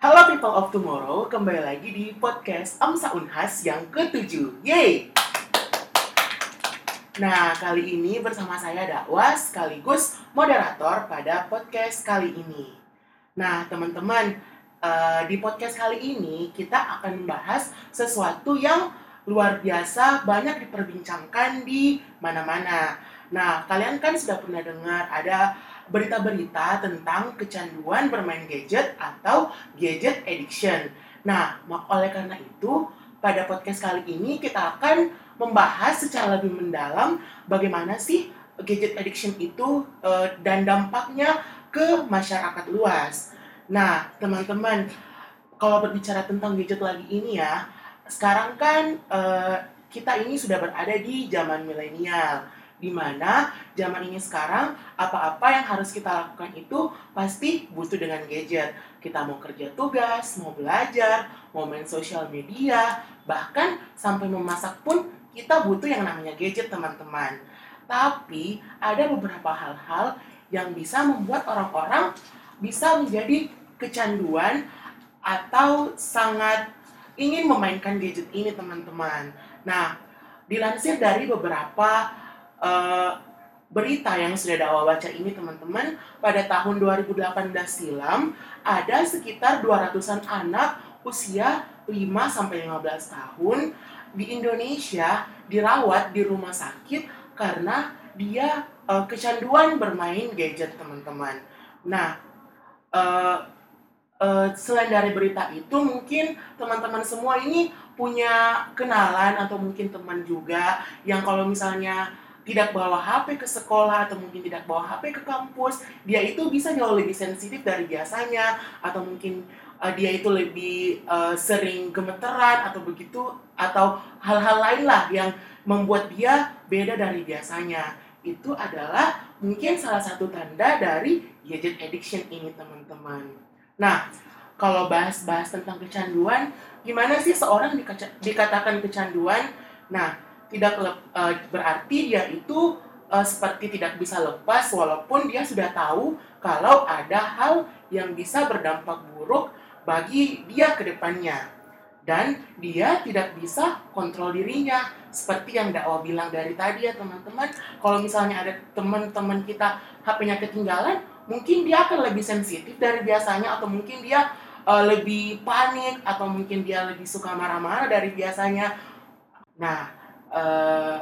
Halo people of tomorrow, kembali lagi di podcast Amsa Unhas yang ketujuh. Yeay! Nah, kali ini bersama saya Dakwa sekaligus moderator pada podcast kali ini. Nah, teman-teman, eh, di podcast kali ini kita akan membahas sesuatu yang luar biasa banyak diperbincangkan di mana-mana. Nah, kalian kan sudah pernah dengar ada berita-berita tentang kecanduan bermain gadget atau gadget addiction. Nah, oleh karena itu, pada podcast kali ini kita akan membahas secara lebih mendalam bagaimana sih gadget addiction itu eh, dan dampaknya ke masyarakat luas. Nah, teman-teman, kalau berbicara tentang gadget lagi ini ya, sekarang kan eh, kita ini sudah berada di zaman milenial di mana zaman ini sekarang apa-apa yang harus kita lakukan itu pasti butuh dengan gadget. Kita mau kerja tugas, mau belajar, mau main sosial media, bahkan sampai memasak pun kita butuh yang namanya gadget teman-teman. Tapi ada beberapa hal-hal yang bisa membuat orang-orang bisa menjadi kecanduan atau sangat ingin memainkan gadget ini teman-teman. Nah, dilansir dari beberapa uh, berita yang sudah dakwah baca ini teman-teman pada tahun 2018 silam ada sekitar 200-an anak usia 5 sampai 15 tahun di Indonesia dirawat di rumah sakit karena dia uh, kecanduan bermain gadget teman-teman. Nah, uh, uh, selain dari berita itu mungkin teman-teman semua ini punya kenalan atau mungkin teman juga yang kalau misalnya tidak bawa HP ke sekolah atau mungkin tidak bawa HP ke kampus, dia itu bisa jauh lebih sensitif dari biasanya atau mungkin uh, dia itu lebih uh, sering gemeteran atau begitu atau hal-hal lain lah yang membuat dia beda dari biasanya. Itu adalah mungkin salah satu tanda dari gadget addiction ini teman-teman. Nah, kalau bahas-bahas tentang kecanduan, gimana sih seorang dikatakan kecanduan? Nah, tidak uh, berarti dia itu uh, seperti tidak bisa lepas walaupun dia sudah tahu kalau ada hal yang bisa berdampak buruk bagi dia ke depannya. Dan dia tidak bisa kontrol dirinya seperti yang dakwah bilang dari tadi ya teman-teman. Kalau misalnya ada teman-teman kita HP-nya ketinggalan mungkin dia akan lebih sensitif dari biasanya atau mungkin dia uh, lebih panik atau mungkin dia lebih suka marah-marah dari biasanya. Nah uh,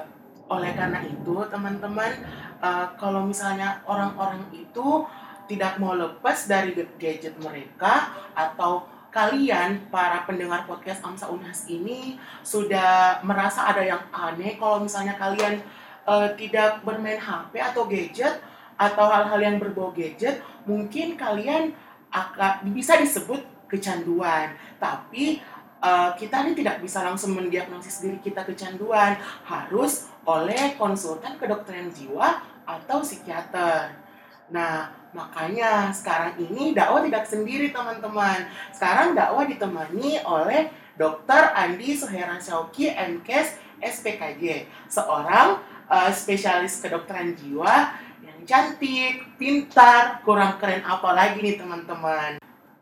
oleh karena itu teman-teman uh, kalau misalnya orang-orang itu tidak mau lepas dari gadget mereka atau kalian para pendengar podcast Amsa Unhas ini sudah merasa ada yang aneh kalau misalnya kalian uh, tidak bermain HP atau gadget atau hal-hal yang berbau gadget mungkin kalian akan bisa disebut kecanduan. Tapi uh, kita ini tidak bisa langsung mendiagnosis diri kita kecanduan, harus oleh konsultan kedokteran jiwa atau psikiater. Nah, makanya sekarang ini dakwah tidak sendiri teman-teman. Sekarang dakwah ditemani oleh Dr. Andi Sohera Syauki MKes SPKJ, seorang uh, spesialis kedokteran jiwa yang cantik, pintar, kurang keren apa lagi nih teman-teman.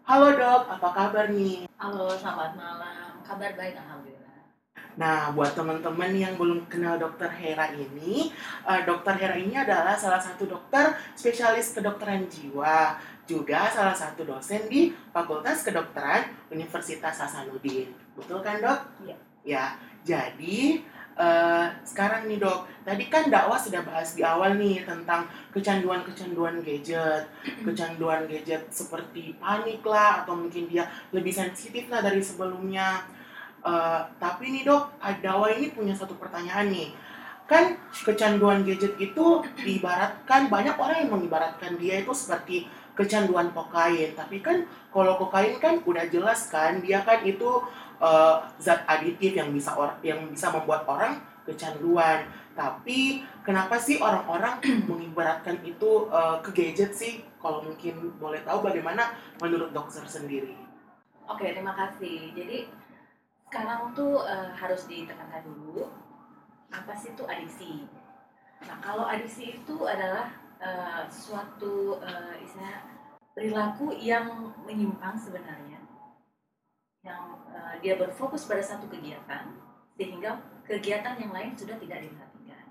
Halo dok, apa kabar nih? Halo, selamat malam. Kabar baik, alhamdulillah. Nah, buat teman-teman yang belum kenal dokter Hera ini, uh, dokter Hera ini adalah salah satu dokter spesialis kedokteran jiwa, juga salah satu dosen di Fakultas Kedokteran Universitas Hasanuddin. Betul kan dok? Iya. Ya, jadi uh, sekarang nih dok, tadi kan dakwah sudah bahas di awal nih tentang kecanduan-kecanduan gadget, kecanduan gadget seperti panik lah atau mungkin dia lebih sensitif lah dari sebelumnya. Uh, tapi nih dok, dakwah ini punya satu pertanyaan nih. Kan kecanduan gadget itu diibaratkan banyak orang yang mengibaratkan dia itu seperti kecanduan kokain. Tapi kan kalau kokain kan udah jelas kan dia kan itu uh, zat aditif yang bisa or yang bisa membuat orang kecanduan. Tapi kenapa sih orang-orang mengibaratkan itu uh, ke gadget sih? Kalau mungkin boleh tahu bagaimana menurut dokter sendiri? Oke, terima kasih. Jadi sekarang tuh uh, harus ditekankan dulu apa sih itu adiksi. Nah, kalau adiksi itu adalah uh, suatu uh, istilah perilaku yang menyimpang sebenarnya yang dia berfokus pada satu kegiatan sehingga kegiatan yang lain sudah tidak diperhatikan.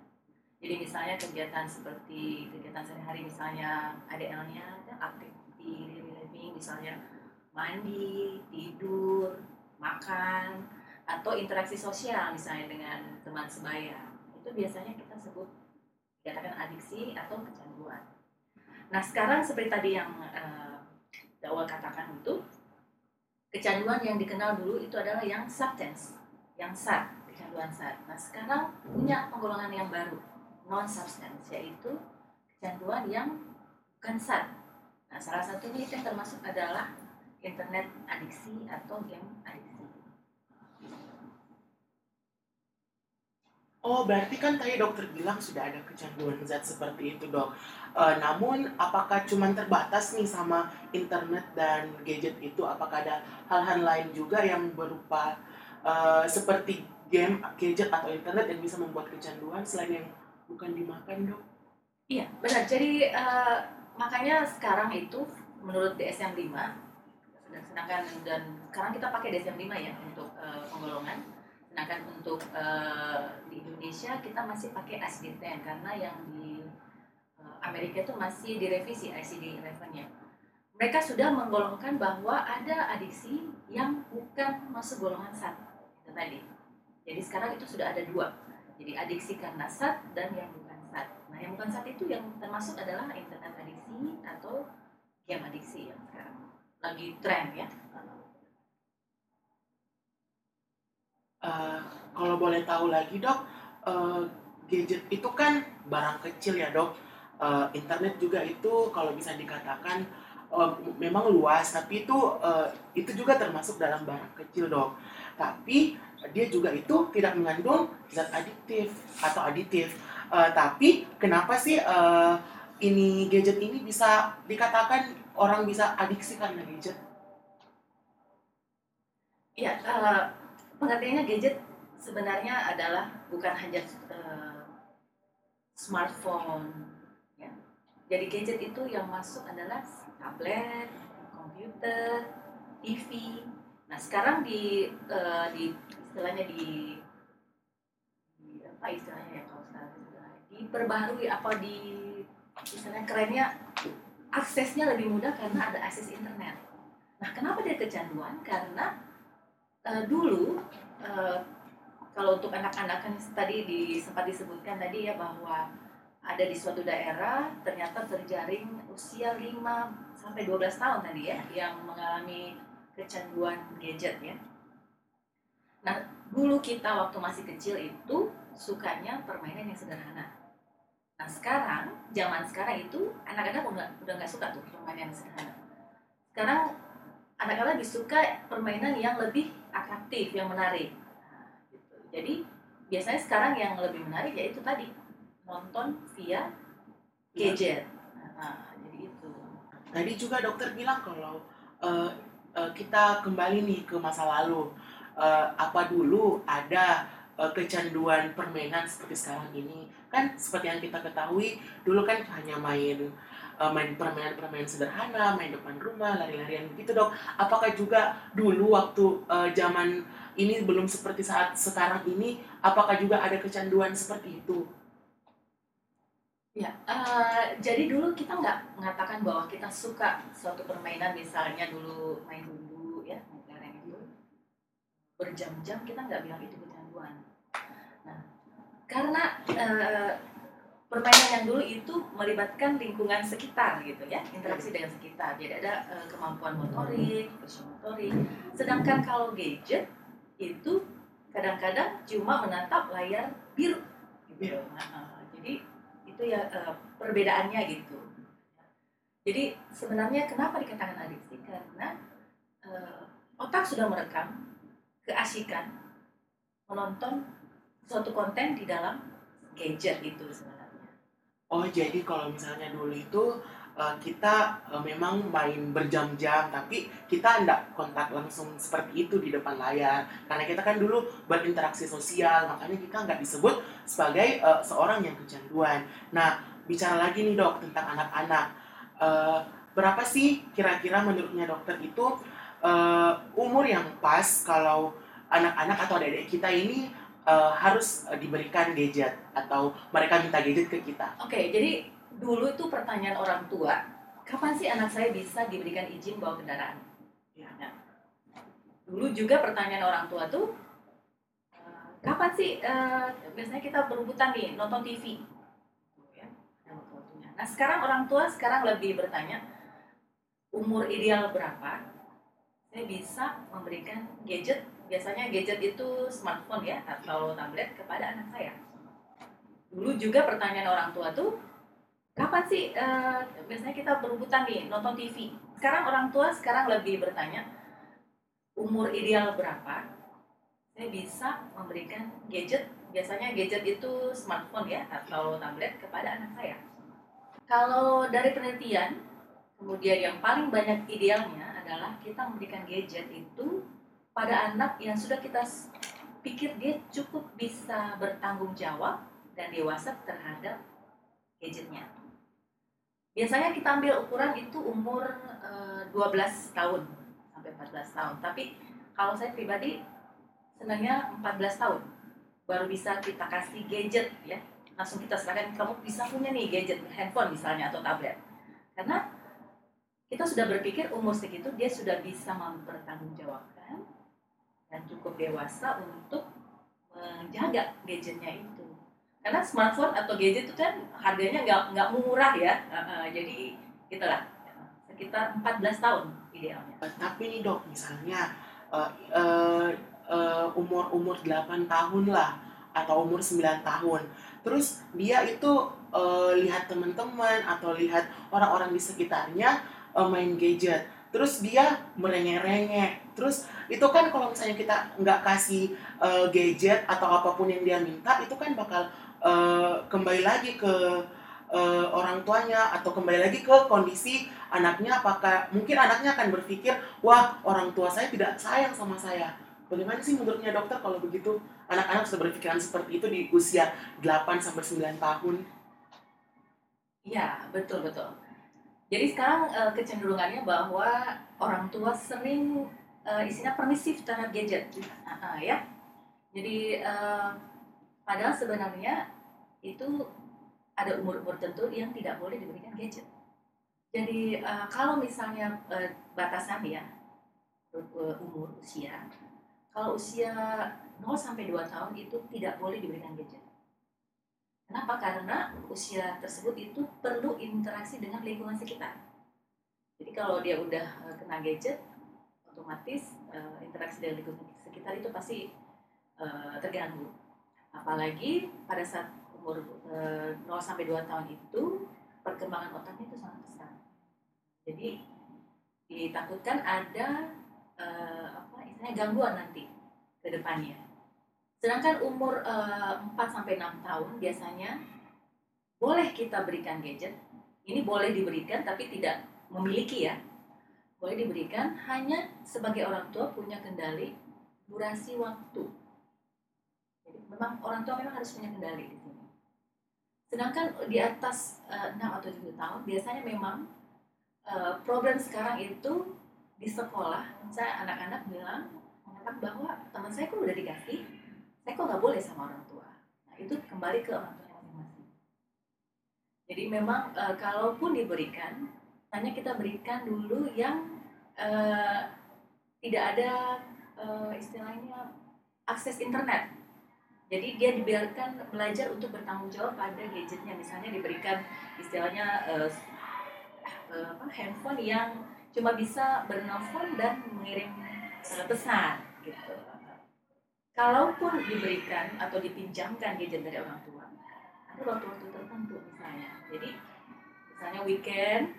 Jadi misalnya kegiatan seperti kegiatan sehari-hari misalnya ADL-nya aktif di living misalnya mandi, tidur, makan, atau interaksi sosial misalnya dengan teman sebaya itu biasanya kita sebut dikatakan adiksi atau kecanduan. Nah sekarang seperti tadi yang uh, awal katakan itu kecanduan yang dikenal dulu itu adalah yang substance, yang SAD, kecanduan SAD. Nah sekarang punya penggolongan yang baru non substance yaitu kecanduan yang bukan SAD. Nah salah satunya itu yang termasuk adalah internet adiksi atau game adiksi. Oh, berarti kan tadi dokter bilang sudah ada kecanduan zat seperti itu, dok. E, namun, apakah cuma terbatas nih sama internet dan gadget itu? Apakah ada hal-hal lain juga yang berupa e, seperti game, gadget atau internet yang bisa membuat kecanduan selain yang bukan dimakan, dok? Iya, benar. Jadi e, makanya sekarang itu menurut DSM 5 sedangkan dan sekarang kita pakai DSM 5 ya untuk e, penggolongan Sedangkan untuk uh, di Indonesia kita masih pakai ICD-10 karena yang di uh, Amerika itu masih direvisi ICD-11-nya. Mereka sudah menggolongkan bahwa ada adiksi yang bukan masuk golongan SAT itu tadi. Jadi sekarang itu sudah ada dua. Jadi adiksi karena SAT dan yang bukan SAT. Nah yang bukan SAT itu yang termasuk adalah internet adiksi atau game adiksi yang sekarang lagi tren ya. Uh, kalau boleh tahu lagi dok, uh, gadget itu kan barang kecil ya dok. Uh, internet juga itu kalau bisa dikatakan uh, memang luas, tapi itu uh, itu juga termasuk dalam barang kecil dok. Tapi dia juga itu tidak mengandung zat adiktif atau aditif. Uh, tapi kenapa sih uh, ini gadget ini bisa dikatakan orang bisa adiksi karena gadget? Ya, uh, pengertiannya gadget sebenarnya adalah bukan hanya uh, smartphone ya. jadi gadget itu yang masuk adalah tablet komputer TV nah sekarang di uh, di istilahnya di, di apa istilahnya ya kalau sekarang diperbaharui apa di istilahnya kerennya aksesnya lebih mudah karena ada akses internet. Nah kenapa dia kecanduan? Karena uh, dulu uh, kalau untuk anak-anak kan tadi di, sempat disebutkan tadi ya bahwa ada di suatu daerah ternyata terjaring usia 5 sampai 12 tahun tadi ya yang mengalami kecanduan gadget ya. Nah, dulu kita waktu masih kecil itu sukanya permainan yang sederhana. Nah, sekarang zaman sekarang itu anak-anak udah udah nggak suka tuh permainan yang sederhana. Sekarang anak-anak lebih suka permainan yang lebih atraktif, yang menarik. Jadi biasanya sekarang yang lebih menarik yaitu tadi nonton via gadget. Nah, jadi itu. Tadi juga dokter bilang kalau uh, uh, kita kembali nih ke masa lalu. Uh, apa dulu ada kecanduan permainan seperti sekarang ini kan seperti yang kita ketahui dulu kan hanya main uh, main permainan-permainan sederhana, main depan rumah, lari-larian gitu dok. Apakah juga dulu waktu uh, zaman ini belum seperti saat sekarang ini, apakah juga ada kecanduan seperti itu? Ya, uh, jadi dulu kita nggak mengatakan bahwa kita suka suatu permainan, misalnya dulu main gundu ya, main itu berjam-jam kita nggak bilang itu kecanduan. Nah, karena uh, permainan yang dulu itu melibatkan lingkungan sekitar gitu ya interaksi dengan sekitar. Jadi ada uh, kemampuan motorik motorik. Sedangkan kalau gadget itu kadang-kadang cuma menatap layar biru gitu. Nah, uh, jadi itu ya uh, perbedaannya gitu. Jadi sebenarnya kenapa dikatakan adiksi karena uh, otak sudah merekam keasikan menonton suatu konten di dalam gadget itu sebenarnya Oh jadi kalau misalnya dulu itu uh, kita uh, memang main berjam-jam tapi kita tidak kontak langsung seperti itu di depan layar karena kita kan dulu berinteraksi sosial makanya kita nggak disebut sebagai uh, seorang yang kecanduan. Nah bicara lagi nih dok tentang anak-anak uh, berapa sih kira-kira menurutnya dokter itu uh, umur yang pas kalau anak-anak atau adik-adik kita ini uh, harus uh, diberikan gadget atau mereka minta gadget ke kita? Oke, jadi dulu itu pertanyaan orang tua, kapan sih anak saya bisa diberikan izin bawa kendaraan? Ya. Nah, dulu juga pertanyaan orang tua tuh, uh, kapan sih uh, biasanya kita berebutan nih nonton TV? Ya. Nah sekarang orang tua sekarang lebih bertanya, umur ideal berapa? Saya bisa memberikan gadget biasanya gadget itu smartphone ya atau tablet kepada anak saya. Dulu juga pertanyaan orang tua tuh, kapan sih uh, biasanya kita berebutan nih nonton TV? Sekarang orang tua sekarang lebih bertanya, umur ideal berapa? Saya bisa memberikan gadget, biasanya gadget itu smartphone ya atau tablet kepada anak saya. Kalau dari penelitian, kemudian yang paling banyak idealnya adalah kita memberikan gadget itu pada anak yang sudah kita pikir dia cukup bisa bertanggung jawab dan dewasa terhadap gadgetnya. Biasanya kita ambil ukuran itu umur e, eh, 12 tahun sampai 14 tahun. Tapi kalau saya pribadi senangnya 14 tahun baru bisa kita kasih gadget ya. Langsung kita serahkan kamu bisa punya nih gadget handphone misalnya atau tablet. Karena kita sudah berpikir umur segitu dia sudah bisa mempertanggungjawabkan dan cukup dewasa untuk menjaga gadgetnya itu. Karena smartphone atau gadget itu kan harganya nggak nggak murah ya. Uh, uh, jadi gitulah sekitar 14 tahun idealnya. Tapi nih dok misalnya uh, uh, uh, umur umur 8 tahun lah atau umur 9 tahun. Terus dia itu uh, lihat teman-teman atau lihat orang-orang di sekitarnya uh, main gadget terus dia merengek-rengek terus itu kan kalau misalnya kita nggak kasih uh, gadget atau apa pun yang dia minta itu kan bakal uh, kembali lagi ke uh, orang tuanya atau kembali lagi ke kondisi anaknya. Apakah mungkin anaknya akan berpikir wah orang tua saya tidak sayang sama saya. Bagaimana sih menurutnya dokter kalau begitu? Anak-anak sudah berpikiran seperti itu di usia 8 sampai 9 tahun. Iya, betul betul. Jadi sekarang uh, kecenderungannya bahwa orang tua sering uh, isinya permisif terhadap gadget. Uh, uh, ya. Jadi uh, padahal sebenarnya itu ada umur-umur tertentu yang tidak boleh diberikan gadget. Jadi uh, kalau misalnya uh, batasan ya umur usia kalau usia 0 sampai 2 tahun itu tidak boleh diberikan gadget. Kenapa? Karena usia tersebut itu perlu interaksi dengan lingkungan sekitar. Jadi kalau dia udah kena gadget, otomatis uh, interaksi dengan lingkungan sekitar itu pasti uh, terganggu. Apalagi pada saat umur uh, eh, 0 sampai 2 tahun itu perkembangan otaknya itu sangat pesat. Jadi ditakutkan ada uh, apa istilahnya gangguan nanti ke depannya. Sedangkan umur uh, 4 sampai 6 tahun biasanya boleh kita berikan gadget. Ini boleh diberikan tapi tidak memiliki ya boleh diberikan hanya sebagai orang tua punya kendali durasi waktu. Jadi memang orang tua memang harus punya kendali di sini. Sedangkan di atas uh, eh, 6 atau 7 tahun biasanya memang uh, problem sekarang itu di sekolah, saya anak-anak bilang mengatakan bahwa teman saya kok udah dikasih, saya kok nggak boleh sama orang tua. Nah itu kembali ke orang tua masing-masing. Jadi memang uh, kalaupun diberikan hanya kita berikan dulu yang uh, tidak ada uh, istilahnya akses internet. Jadi dia dibiarkan belajar untuk bertanggung jawab pada gadgetnya, misalnya diberikan istilahnya uh, uh, apa, handphone yang cuma bisa bernelpon dan mengirim pesan gitu. Kalaupun diberikan atau dipinjamkan gadget dari orang tua, ada waktu-waktu tertentu misalnya. Jadi misalnya weekend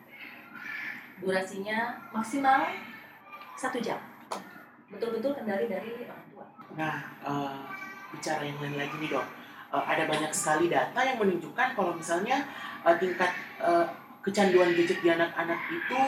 durasinya maksimal satu jam. Betul-betul kendali dari orang tua. Nah uh, bicara yang lain lagi nih dok. Uh, ada banyak sekali data yang menunjukkan kalau misalnya uh, tingkat uh, kecanduan gadget di anak-anak itu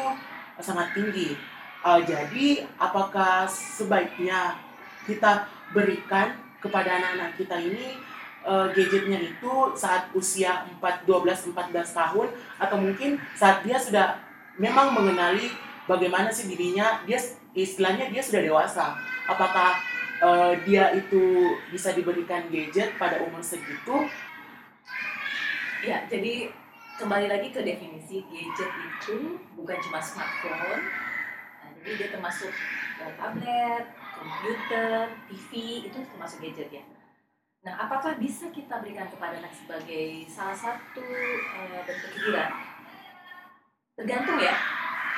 sangat tinggi. Uh, jadi apakah sebaiknya kita berikan kepada anak-anak kita ini uh, gadgetnya itu saat usia 4 12 14 tahun atau mungkin saat dia sudah memang mengenali bagaimana sih dirinya dia istilahnya dia sudah dewasa. Apakah eh, dia itu bisa diberikan gadget pada umur segitu? Ya, jadi kembali lagi ke definisi gadget itu bukan cuma smartphone. Nah, jadi dia termasuk eh, tablet, komputer, TV itu termasuk gadget ya. Nah, apakah bisa kita berikan kepada anak sebagai salah satu eh, bentuk hiburan? Tergantung ya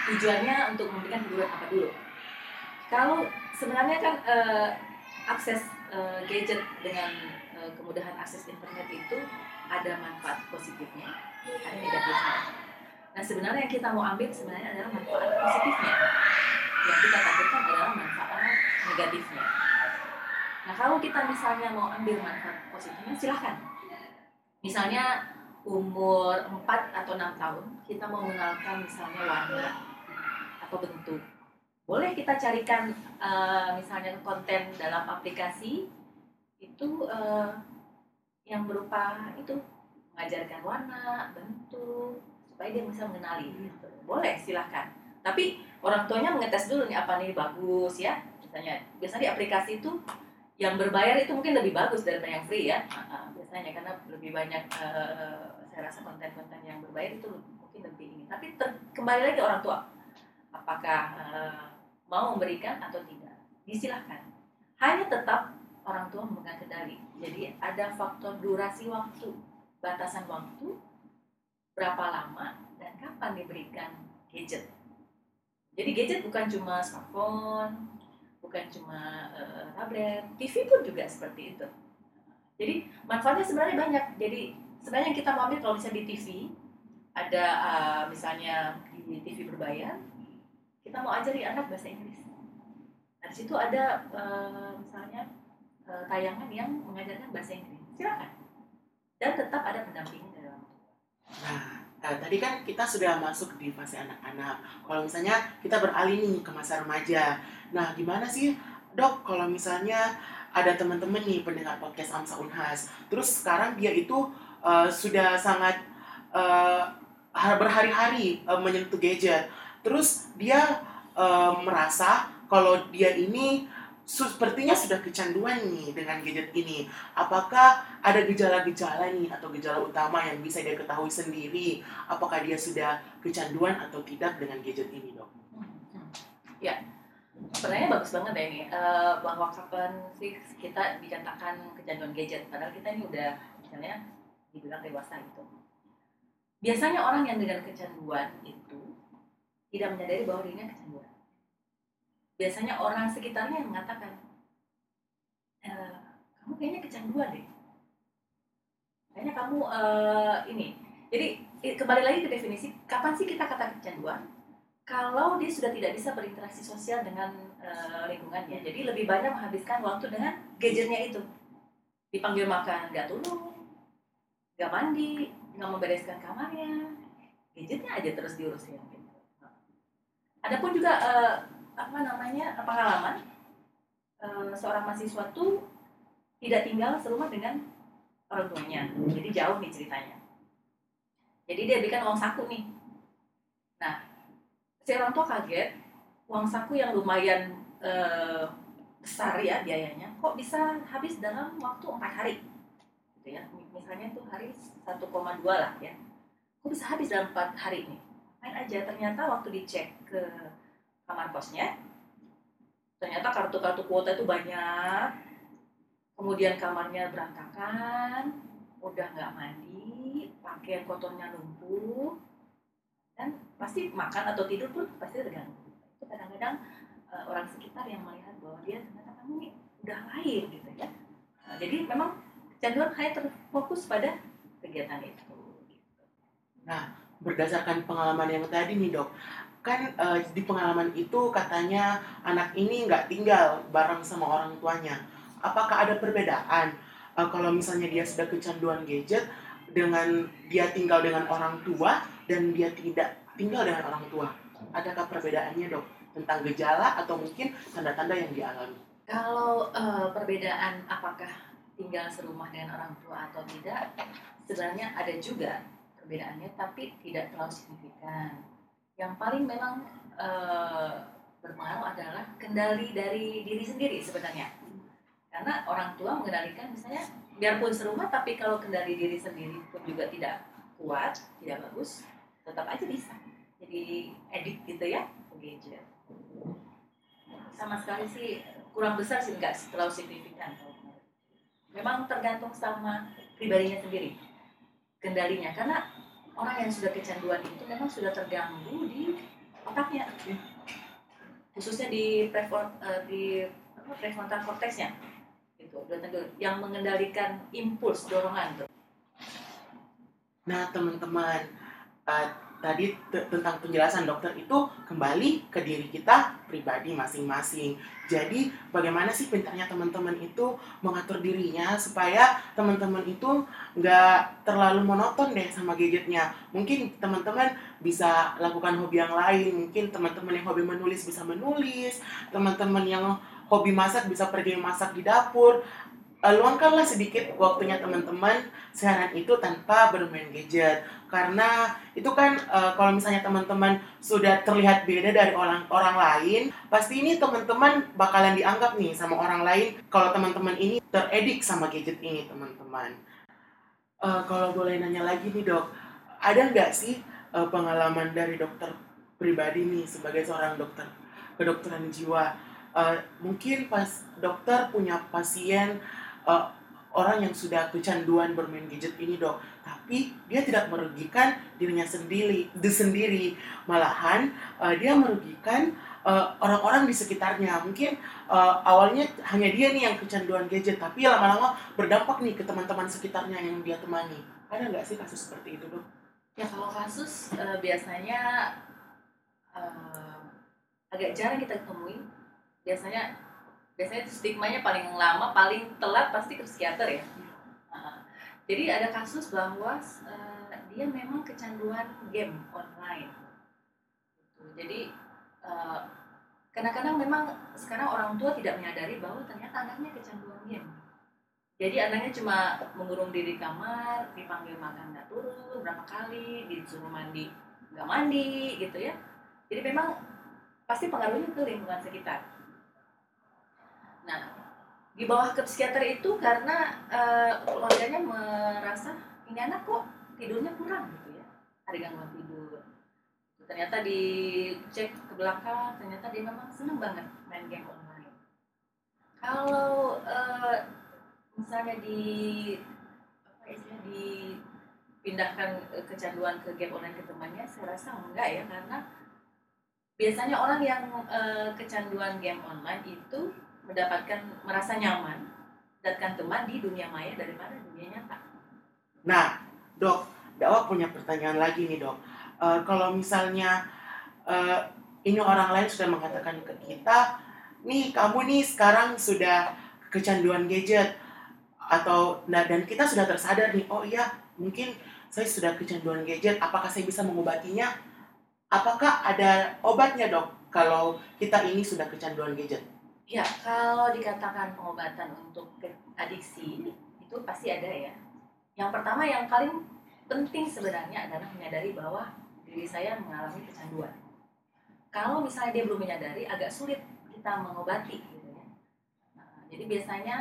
tujuannya untuk memberikan hiburan apa dulu. Kalau sebenarnya kan eh, akses eh, gadget dengan eh, kemudahan akses internet itu ada manfaat positifnya, ada negatifnya. Nah sebenarnya yang kita mau ambil sebenarnya adalah manfaat positifnya. Yang kita takutkan adalah manfaat negatifnya. Nah kalau kita misalnya mau ambil manfaat positifnya silahkan. Misalnya umur 4 atau 6 tahun kita mau mengenalkan misalnya warna atau bentuk. Boleh kita carikan eh, misalnya konten dalam aplikasi itu eh, yang berupa itu mengajarkan warna, bentuk, supaya dia bisa mengenali. Gitu. Boleh, silahkan. Tapi orang tuanya mengetes dulu nih apa nih bagus ya. Misalnya, biasanya di aplikasi itu yang berbayar itu mungkin lebih bagus daripada yang free ya. Biasanya karena lebih banyak eh, saya rasa konten-konten yang berbayar itu mungkin lebih ini. Tapi kembali lagi orang tua, apakah eh, mau memberikan atau tidak, disilahkan. Hanya tetap orang tua memegang kendali. Jadi ada faktor durasi waktu, batasan waktu, berapa lama dan kapan diberikan gadget. Jadi gadget bukan cuma smartphone, bukan cuma eh, tablet, TV pun juga seperti itu. Jadi manfaatnya sebenarnya banyak. Jadi sebenarnya yang kita mau ambil kalau misalnya di TV ada eh, misalnya di TV berbayar, kita mau ajari anak bahasa Inggris. Nah, di situ ada eh, misalnya eh, tayangan yang mengajarkan bahasa Inggris. Silakan. Dan tetap ada orang tua. Nah, eh, tadi kan kita sudah masuk di fase anak-anak. Kalau misalnya kita beralih nih ke masa remaja. Nah, gimana sih dok kalau misalnya ada teman-teman nih pendengar podcast Amsa Unhas. Terus sekarang dia itu eh, sudah sangat har- berhari-hari eh, menyentuh gadget. Terus dia eh, merasa kalau dia ini sepertinya sudah kecanduan nih dengan gadget ini. Apakah ada gejala-gejala nih atau gejala utama yang bisa dia ketahui sendiri apakah dia sudah kecanduan atau tidak dengan gadget ini dok? Hmm. Ya, sebenarnya bagus banget ya ini Eh, bahwa kapan sih kita dikatakan kecanduan gadget padahal kita ini udah misalnya dibilang dewasa gitu. Biasanya orang yang dengan kecanduan itu tidak menyadari bahwa dirinya kecanduan. Biasanya orang sekitarnya yang mengatakan, "Eh, kamu kayaknya kecanduan deh. Kayaknya kamu eh, ini. Jadi kembali lagi ke definisi, kapan sih kita kata kecanduan? kalau dia sudah tidak bisa berinteraksi sosial dengan eh, lingkungannya, jadi lebih banyak menghabiskan waktu dengan gadgetnya itu. Dipanggil makan nggak turun, nggak mandi, nggak membereskan kamarnya, gadgetnya aja terus diurusin. Gitu. Adapun juga eh, apa namanya pengalaman eh, seorang mahasiswa tuh tidak tinggal serumah dengan orang tuanya, jadi jauh nih ceritanya. Jadi dia berikan uang saku nih. Nah, si orang tua kaget uang saku yang lumayan eh, besar ya biayanya kok bisa habis dalam waktu empat hari gitu ya misalnya tuh hari 1,2 lah ya kok bisa habis dalam empat hari ini main aja ternyata waktu dicek ke kamar kosnya. Ternyata kartu-kartu kuota itu banyak. Kemudian kamarnya berantakan udah nggak mandi pakaian kotornya numpuk dan pasti makan atau tidur pun pasti terganggu. Kadang-kadang eh, orang sekitar yang melihat bahwa dia ternyata kamu nih udah lain gitu ya. Nah, jadi memang kecanduan hanya terfokus pada kegiatan itu. Gitu. Berdasarkan pengalaman yang tadi nih dok, kan eh, di pengalaman itu katanya anak ini nggak tinggal bareng sama orang tuanya. Apakah ada perbedaan eh, kalau misalnya dia sudah kecanduan gadget dengan dia tinggal dengan orang tua dan dia tidak tinggal dengan orang tua? Adakah perbedaannya dok tentang gejala atau mungkin tanda-tanda yang dialami? Kalau eh, perbedaan apakah tinggal serumah dengan orang tua atau tidak, sebenarnya ada juga perbedaannya, tapi tidak terlalu signifikan. Yang paling memang eh, berpengaruh adalah kendali dari diri sendiri sebenarnya. Karena orang tua mengendalikan misalnya biarpun serumah tapi kalau kendali diri sendiri pun juga tidak kuat, tidak bagus, tetap aja bisa. Jadi edit gitu ya, gadget. Sama sekali sih kurang besar sih enggak terlalu signifikan. Memang tergantung sama pribadinya sendiri kendalinya karena orang yang sudah kecanduan itu memang sudah terganggu di otaknya. Khususnya di prefront eh, di prefrontal cortexnya. Itu yang mengendalikan impuls dorongan tuh. Nah, teman-teman, eh, tadi te- tentang penjelasan dokter itu kembali ke diri kita pribadi masing-masing. Jadi, bagaimana sih pintarnya teman-teman itu mengatur dirinya supaya teman-teman itu nggak terlalu monoton deh sama gadgetnya. Mungkin teman-teman bisa lakukan hobi yang lain. Mungkin teman-teman yang hobi menulis bisa menulis. Teman-teman yang hobi masak bisa pergi masak di dapur. Eh, luangkanlah sedikit waktunya teman-teman seharian itu tanpa bermain gadget. Karena itu kan eh, kalau misalnya teman-teman sudah terlihat beda dari orang orang lain pasti ini teman-teman bakalan dianggap nih sama orang lain kalau teman-teman ini teredik sama gadget ini teman-teman. Eh, kalau boleh nanya lagi nih dok ada nggak sih eh, pengalaman dari dokter pribadi nih sebagai seorang dokter kedokteran jiwa? Eh, mungkin pas dokter punya pasien eh, orang yang sudah kecanduan bermain gadget ini dok. Tapi dia tidak merugikan dirinya sendiri di sendiri. Malahan eh, dia merugikan eh, orang-orang di sekitarnya. Mungkin eh, awalnya hanya dia nih yang kecanduan gadget tapi lama-lama berdampak nih ke teman-teman sekitarnya yang dia temani. Ada nggak sih kasus seperti itu dok? Ya kalau kasus eh, biasanya eh, agak jarang kita temui biasanya biasanya stigmanya paling lama paling telat pasti ke psikiater ya. Jadi ada kasus bahwa eh, dia memang kecanduan game online. Gitu. jadi eh, kadang-kadang memang sekarang orang tua tidak menyadari bahwa ternyata anaknya kecanduan game. Jadi anaknya cuma mengurung diri di kamar dipanggil makan nggak turun berapa kali disuruh mandi nggak mandi gitu ya. Jadi memang pasti pengaruhnya ke lingkungan sekitar nah di bawah ke psikiater itu karena eh, keluarganya merasa ini anak kok tidurnya kurang gitu ya. Ada gangguan tidur. Ternyata dicek ke belakang ternyata dia memang seneng banget main game online. Kalau eh, misalnya di apa istilahnya dipindahkan eh, kecanduan ke game online ke temannya saya rasa enggak ya karena biasanya orang yang eh, kecanduan game online itu mendapatkan merasa nyaman mendapatkan teman di dunia maya daripada dunia nyata Nah, dok, Dawa punya pertanyaan lagi nih dok. Eh, kalau misalnya eh, ini orang lain sudah mengatakan ke kita, nih kamu nih sekarang sudah kecanduan gadget atau nah, dan kita sudah tersadar nih, oh iya mungkin saya sudah kecanduan gadget, apakah saya bisa mengobatinya? Apakah ada obatnya dok kalau kita ini sudah kecanduan gadget? Ya, kalau dikatakan pengobatan untuk adiksi itu pasti ada ya. Yang pertama yang paling penting sebenarnya adalah menyadari bahwa diri saya mengalami kecanduan. Kalau misalnya dia belum menyadari, agak sulit kita mengobati gitu ya. Nah, jadi biasanya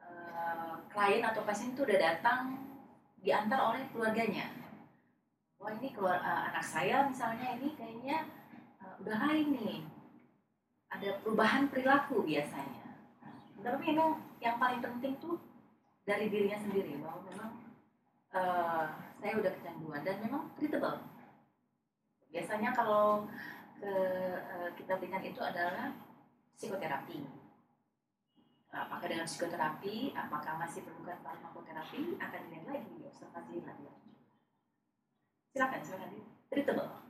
eh, klien atau pasien itu udah datang diantar oleh keluarganya. Wah ini keluar eh, anak saya misalnya ini kayaknya eh, udah lain nih ada perubahan perilaku biasanya. Nah, tapi memang yang paling penting tuh dari dirinya sendiri bahwa memang eh, saya udah kecanduan dan memang treatable. Biasanya kalau ke, eh, kita berikan itu adalah psikoterapi. Nah, apakah dengan psikoterapi, apakah masih perlukan farmakoterapi, akan dilihat lagi, diobservasi lagi. Silakan, silakan. Treatable.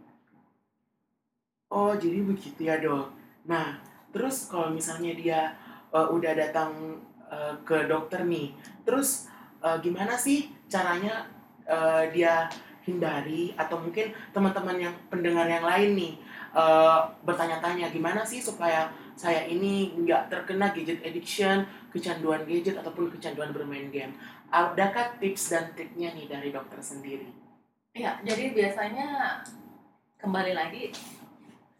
Oh, jadi begitu ya, Dok. Nah, terus kalau misalnya dia uh, udah datang uh, ke dokter nih, terus uh, gimana sih caranya uh, dia hindari atau mungkin teman-teman yang pendengar yang lain nih uh, bertanya-tanya gimana sih supaya saya ini nggak terkena gadget addiction, kecanduan gadget ataupun kecanduan bermain game. Adakah tips dan triknya nih dari dokter sendiri? Ya, jadi biasanya kembali lagi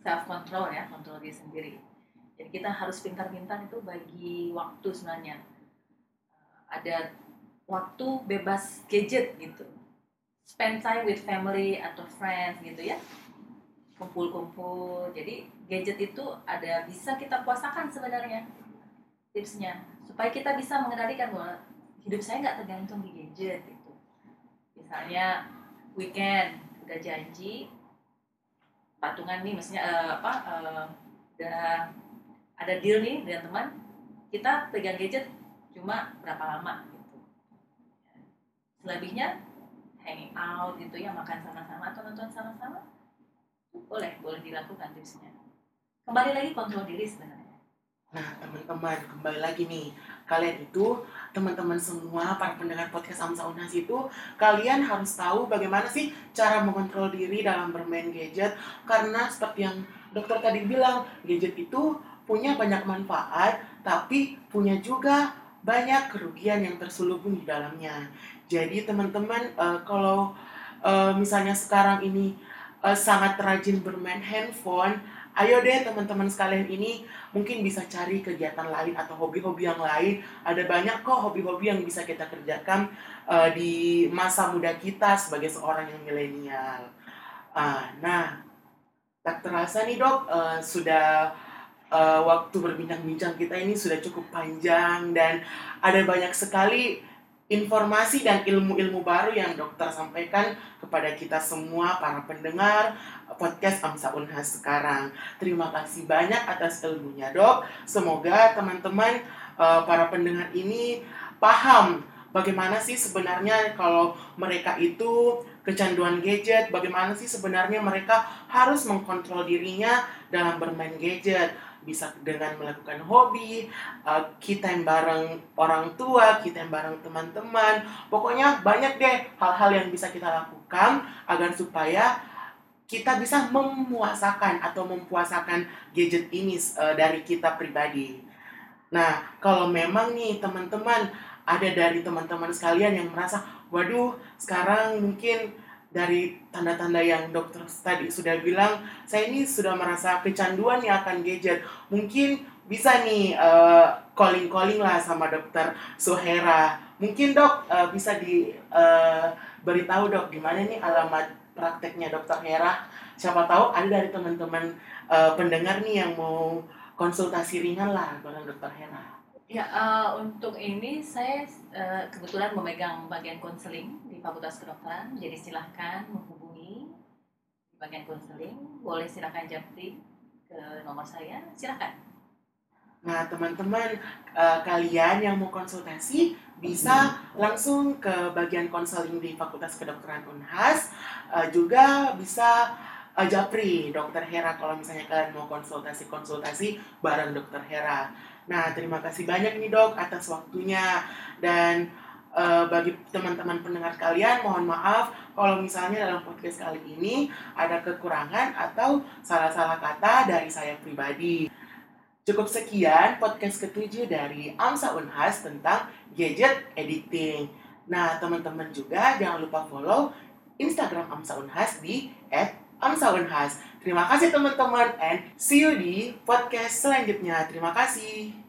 self control ya, kontrol diri sendiri. Jadi kita harus pintar-pintar itu bagi waktu sebenarnya. Ada waktu bebas gadget gitu. Spend time with family atau friends gitu ya. Kumpul-kumpul. Jadi gadget itu ada bisa kita puasakan sebenarnya tipsnya supaya kita bisa mengendalikan bahwa hidup saya nggak tergantung di gadget gitu. Misalnya weekend udah janji patungan nih maksudnya uh, apa uh, ada deal nih dengan teman kita pegang gadget cuma berapa lama gitu. Selebihnya hanging out gitu ya makan sama-sama atau nonton sama-sama boleh boleh dilakukan tipsnya. Kembali lagi kontrol diri sebenarnya. Nah, teman-teman, kembali lagi nih. Kalian itu, teman-teman semua, para pendengar podcast Amsa Unas itu, kalian harus tahu bagaimana sih cara mengontrol diri dalam bermain gadget. Karena seperti yang dokter tadi bilang, gadget itu punya banyak manfaat, tapi punya juga banyak kerugian yang terselubung di dalamnya. Jadi teman-teman, uh, kalau uh, misalnya sekarang ini uh, sangat rajin bermain handphone, ayo deh teman-teman sekalian ini mungkin bisa cari kegiatan lain atau hobi-hobi yang lain. Ada banyak kok hobi-hobi yang bisa kita kerjakan uh, di masa muda kita sebagai seorang yang milenial. Uh, nah, tak terasa nih dok, uh, sudah uh, waktu berbincang-bincang kita ini sudah cukup panjang dan ada banyak sekali informasi dan ilmu-ilmu baru yang dokter sampaikan kepada kita semua para pendengar podcast Amsa Unhas sekarang. Terima kasih banyak atas ilmunya dok. Semoga teman-teman uh, para pendengar ini paham bagaimana sih sebenarnya kalau mereka itu kecanduan gadget, bagaimana sih sebenarnya mereka harus mengkontrol dirinya dalam bermain gadget bisa dengan melakukan hobi, uh, kita yang bareng orang tua, kita yang bareng teman-teman. Pokoknya banyak deh hal-hal yang bisa kita lakukan agar supaya kita bisa memuasakan atau mempuasakan gadget ini uh, dari kita pribadi. Nah, kalau memang nih teman-teman ada dari teman-teman sekalian yang merasa, waduh, sekarang mungkin dari tanda-tanda yang dokter tadi sudah bilang, saya ini sudah merasa kecanduan ya akan gadget. Mungkin bisa nih uh, calling-calling lah sama dokter Suhera. Mungkin dok uh, bisa di uh, beritahu dok gimana nih alamat prakteknya dokter Hera. Siapa tahu ada dari teman-teman uh, pendengar nih yang mau konsultasi ringan lah bareng dokter Hera. Ya, uh, untuk ini saya uh, kebetulan memegang bagian konseling di Fakultas Kedokteran, jadi silahkan menghubungi di bagian konseling, boleh silahkan japri ke nomor saya, silahkan. Nah, teman-teman, uh, kalian yang mau konsultasi bisa langsung ke bagian konseling di Fakultas Kedokteran Unhas, uh, juga bisa uh, japri Dokter Hera kalau misalnya kalian mau konsultasi-konsultasi bareng Dokter Hera. Nah, terima kasih banyak nih dok atas waktunya dan uh, bagi teman-teman pendengar kalian mohon maaf kalau misalnya dalam podcast kali ini ada kekurangan atau salah-salah kata dari saya pribadi. Cukup sekian podcast ketujuh dari Amsa Unhas tentang gadget editing. Nah, teman-teman juga jangan lupa follow Instagram Amsa Unhas di @amsaunhas. Terima kasih teman-teman and see you di podcast selanjutnya. Terima kasih.